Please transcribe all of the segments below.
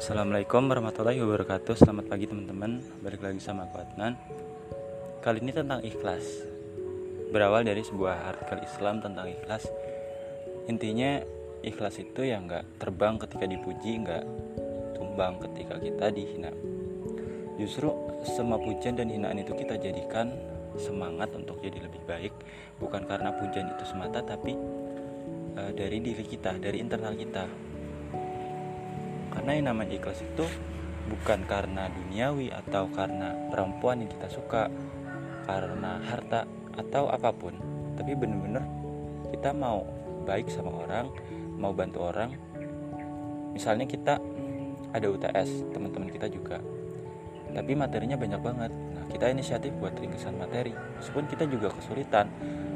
Assalamualaikum warahmatullahi wabarakatuh. Selamat pagi teman-teman. Balik lagi sama aku Adnan. Kali ini tentang ikhlas. Berawal dari sebuah artikel Islam tentang ikhlas. Intinya ikhlas itu ya nggak terbang ketika dipuji nggak tumbang ketika kita dihina. Justru semua pujian dan hinaan itu kita jadikan semangat untuk jadi lebih baik. Bukan karena pujian itu semata tapi uh, dari diri kita, dari internal kita karena yang namanya ikhlas itu bukan karena duniawi atau karena perempuan yang kita suka karena harta atau apa pun tapi bener-bener kita mau baik sama orang mau bantu orang. Misalnya kita ada UTS teman-teman kita juga tapi materinya banyak banget. Nah kita inisiatif buat ringkesan materi meskipun kita juga kesulitan.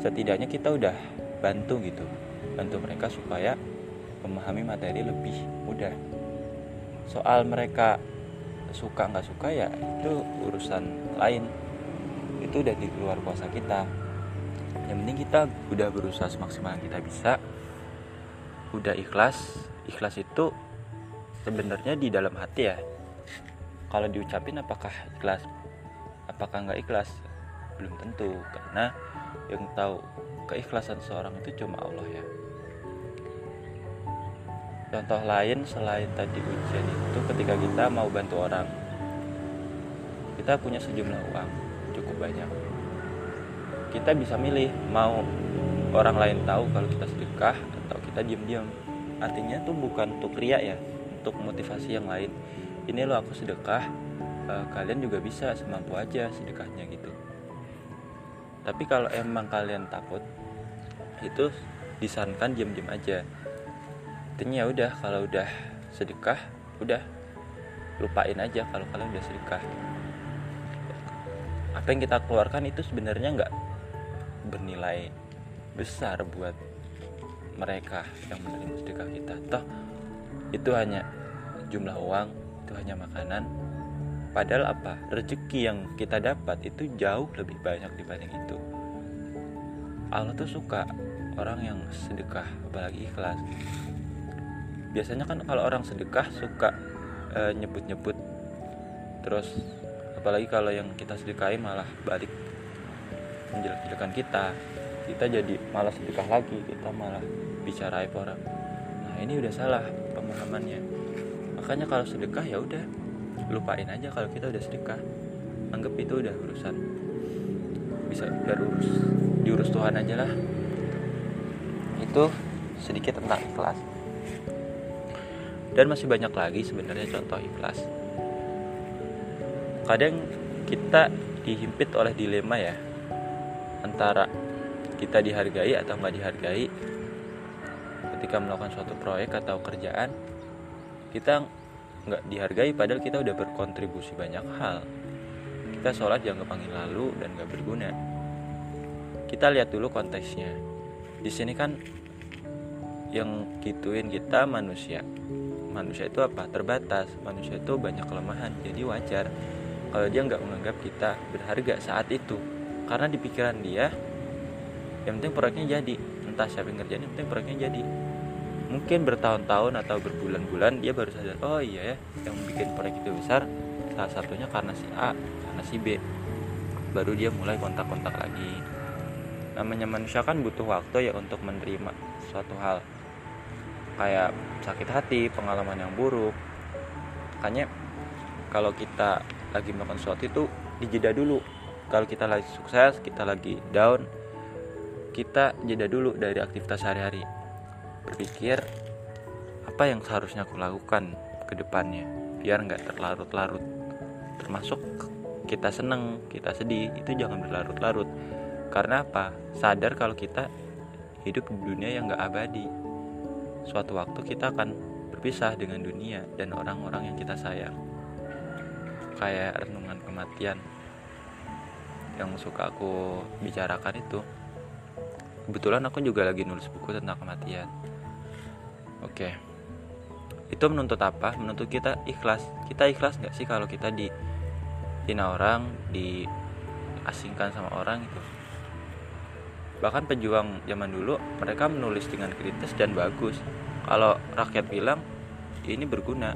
Setidaknya kita udah bantu gitu bantu mereka supaya memahami materi lebih mudah soal mereka suka nggak suka ya itu urusan lain. Itu udah di luar kuasa kita. Yang penting kita udah berusaha semaksimal yang kita bisa. Udah ikhlas. Ikhlas itu sebenarnya di dalam hati ya. Kalau diucapin apakah ikhlas? Apakah nggak ikhlas? Belum tentu. Karena yang tahu keikhlasan seorang itu cuma Allah ya Contoh lain selain tadi ujian itu ketika kita mau bantu orang. Kita punya sejumlah uang, cukup banyak. Kita bisa milih mau orang lain tahu kalau kita sedekah atau kita diam-diam. Artinya tuh bukan untuk ria ya, untuk motivasi yang lain. Ini lo aku sedekah, eh, kalian juga bisa semampu aja sedekahnya gitu. Tapi kalau emang kalian takut, itu disarankan diam-diam aja intinya ya udah kalau udah sedekah udah. Lupain aja kalau kalian udah sedekah. Apa yang kita keluarkan itu sebenarnya nggak bernilai besar buat mereka yang menerima sedekah kita. Toh itu hanya jumlah uang itu hanya makanan. Padahal apa? Rezeki yang kita dapat itu jauh lebih banyak dibanding itu. Allah tuh suka orang yang sedekah apalagi ikhlas biasanya kan kalau orang sedekah suka eh, nyebut-nyebut. Terus apalagi kalau yang kita sedekahi malah balik menjelek-jelekan kita. Kita jadi malah sedekah lagi kita malah bicara aib orang. Nah ini udah salah pemahamannya. Makanya kalau sedekah ya udah lupain aja kalau kita udah sedekah. Anggap itu udah urusan. Bisa biar urus diurus Tuhan aja lah. Itu sedikit tentang ikhlas dan masih banyak lagi sebenarnya contoh ikhlas. Kadang kita dihimpit oleh dilema ya antara kita dihargai atau nggak dihargai. Ketika melakukan suatu proyek atau kerjaan kita nggak dihargai padahal kita udah berkontribusi banyak hal. Kita sholat jangan panggil lalu dan nggak berguna. Kita lihat dulu konteksnya. Di sini kan yang gituin kita manusia manusia itu apa? Terbatas. Manusia itu banyak kelemahan jadi wajar kalau dia nggak menganggap kita berharga saat itu. Karena di pikiran dia yang penting proyeknya jadi. Entah siapa yang ngerjain yang penting proyeknya jadi. Mungkin bertahun-tahun atau berbulan-bulan dia baru sadar oh iya ya yang bikin proyek itu besar salah satunya karena si A karena si B. Baru dia mulai kontak-kontak lagi. Namanya manusia kan butuh waktu ya untuk menerima suatu hal kayak sakit hati pengalaman yang buruk. Makanya kalau kita lagi melakukan sesuatu itu dijeda dulu. Kalau kita lagi sukses kita lagi down kita jeda dulu dari aktivitas sehari-hari. Berpikir apa yang seharusnya aku lakukan ke depannya biar nggak terlarut-larut. Termasuk kita seneng kita sedih itu jangan berlarut-larut. Karena apa? Sadar kalau kita hidup di dunia yang nggak abadi suatu waktu kita akan berpisah dengan dunia dan orang-orang yang kita sayang. Kayak renungan kematian yang suka aku bicarakan itu. Kebetulan aku juga lagi nulis buku tentang kematian. Oke. Itu menuntut apa? Menuntut kita ikhlas. Kita ikhlas nggak sih kalau kita di hina orang, diasingkan sama orang itu? Bahkan pejuang zaman dulu mereka menulis dengan kritis dan bagus. Kalau rakyat bilang ini berguna.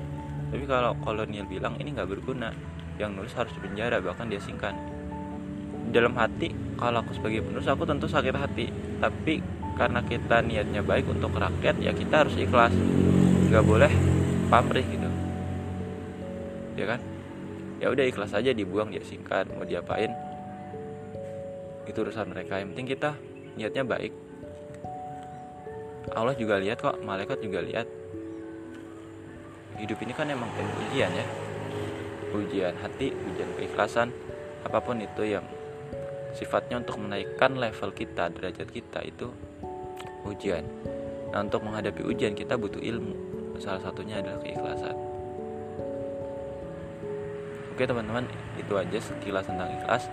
Tapi kalau kolonial bilang ini nggak berguna. Yang nulis harus dipenjara bahkan diasingkan dalam hati kalau aku sebagai penulis aku tentu sakit hati. Tapi karena kita niatnya baik untuk rakyat ya kita harus ikhlas. Nggak boleh pamrih gitu. Ya kan? Ya udah ikhlas aja dibuang diasingkan mau diapain. Itu urusan mereka. Yang penting kita niatnya baik. Allah juga lihat kok malaikat juga lihat. Hidup ini kan emang penuh ujian ya. Ujian hati ujian keikhlasan. Apa pun itu yang sifatnya untuk menaikkan level kita derajat kita itu ujian. Nah untuk menghadapi ujian kita butuh ilmu. Salah satunya adalah keikhlasan. Oke teman-teman itu aja sekilas tentang ikhlas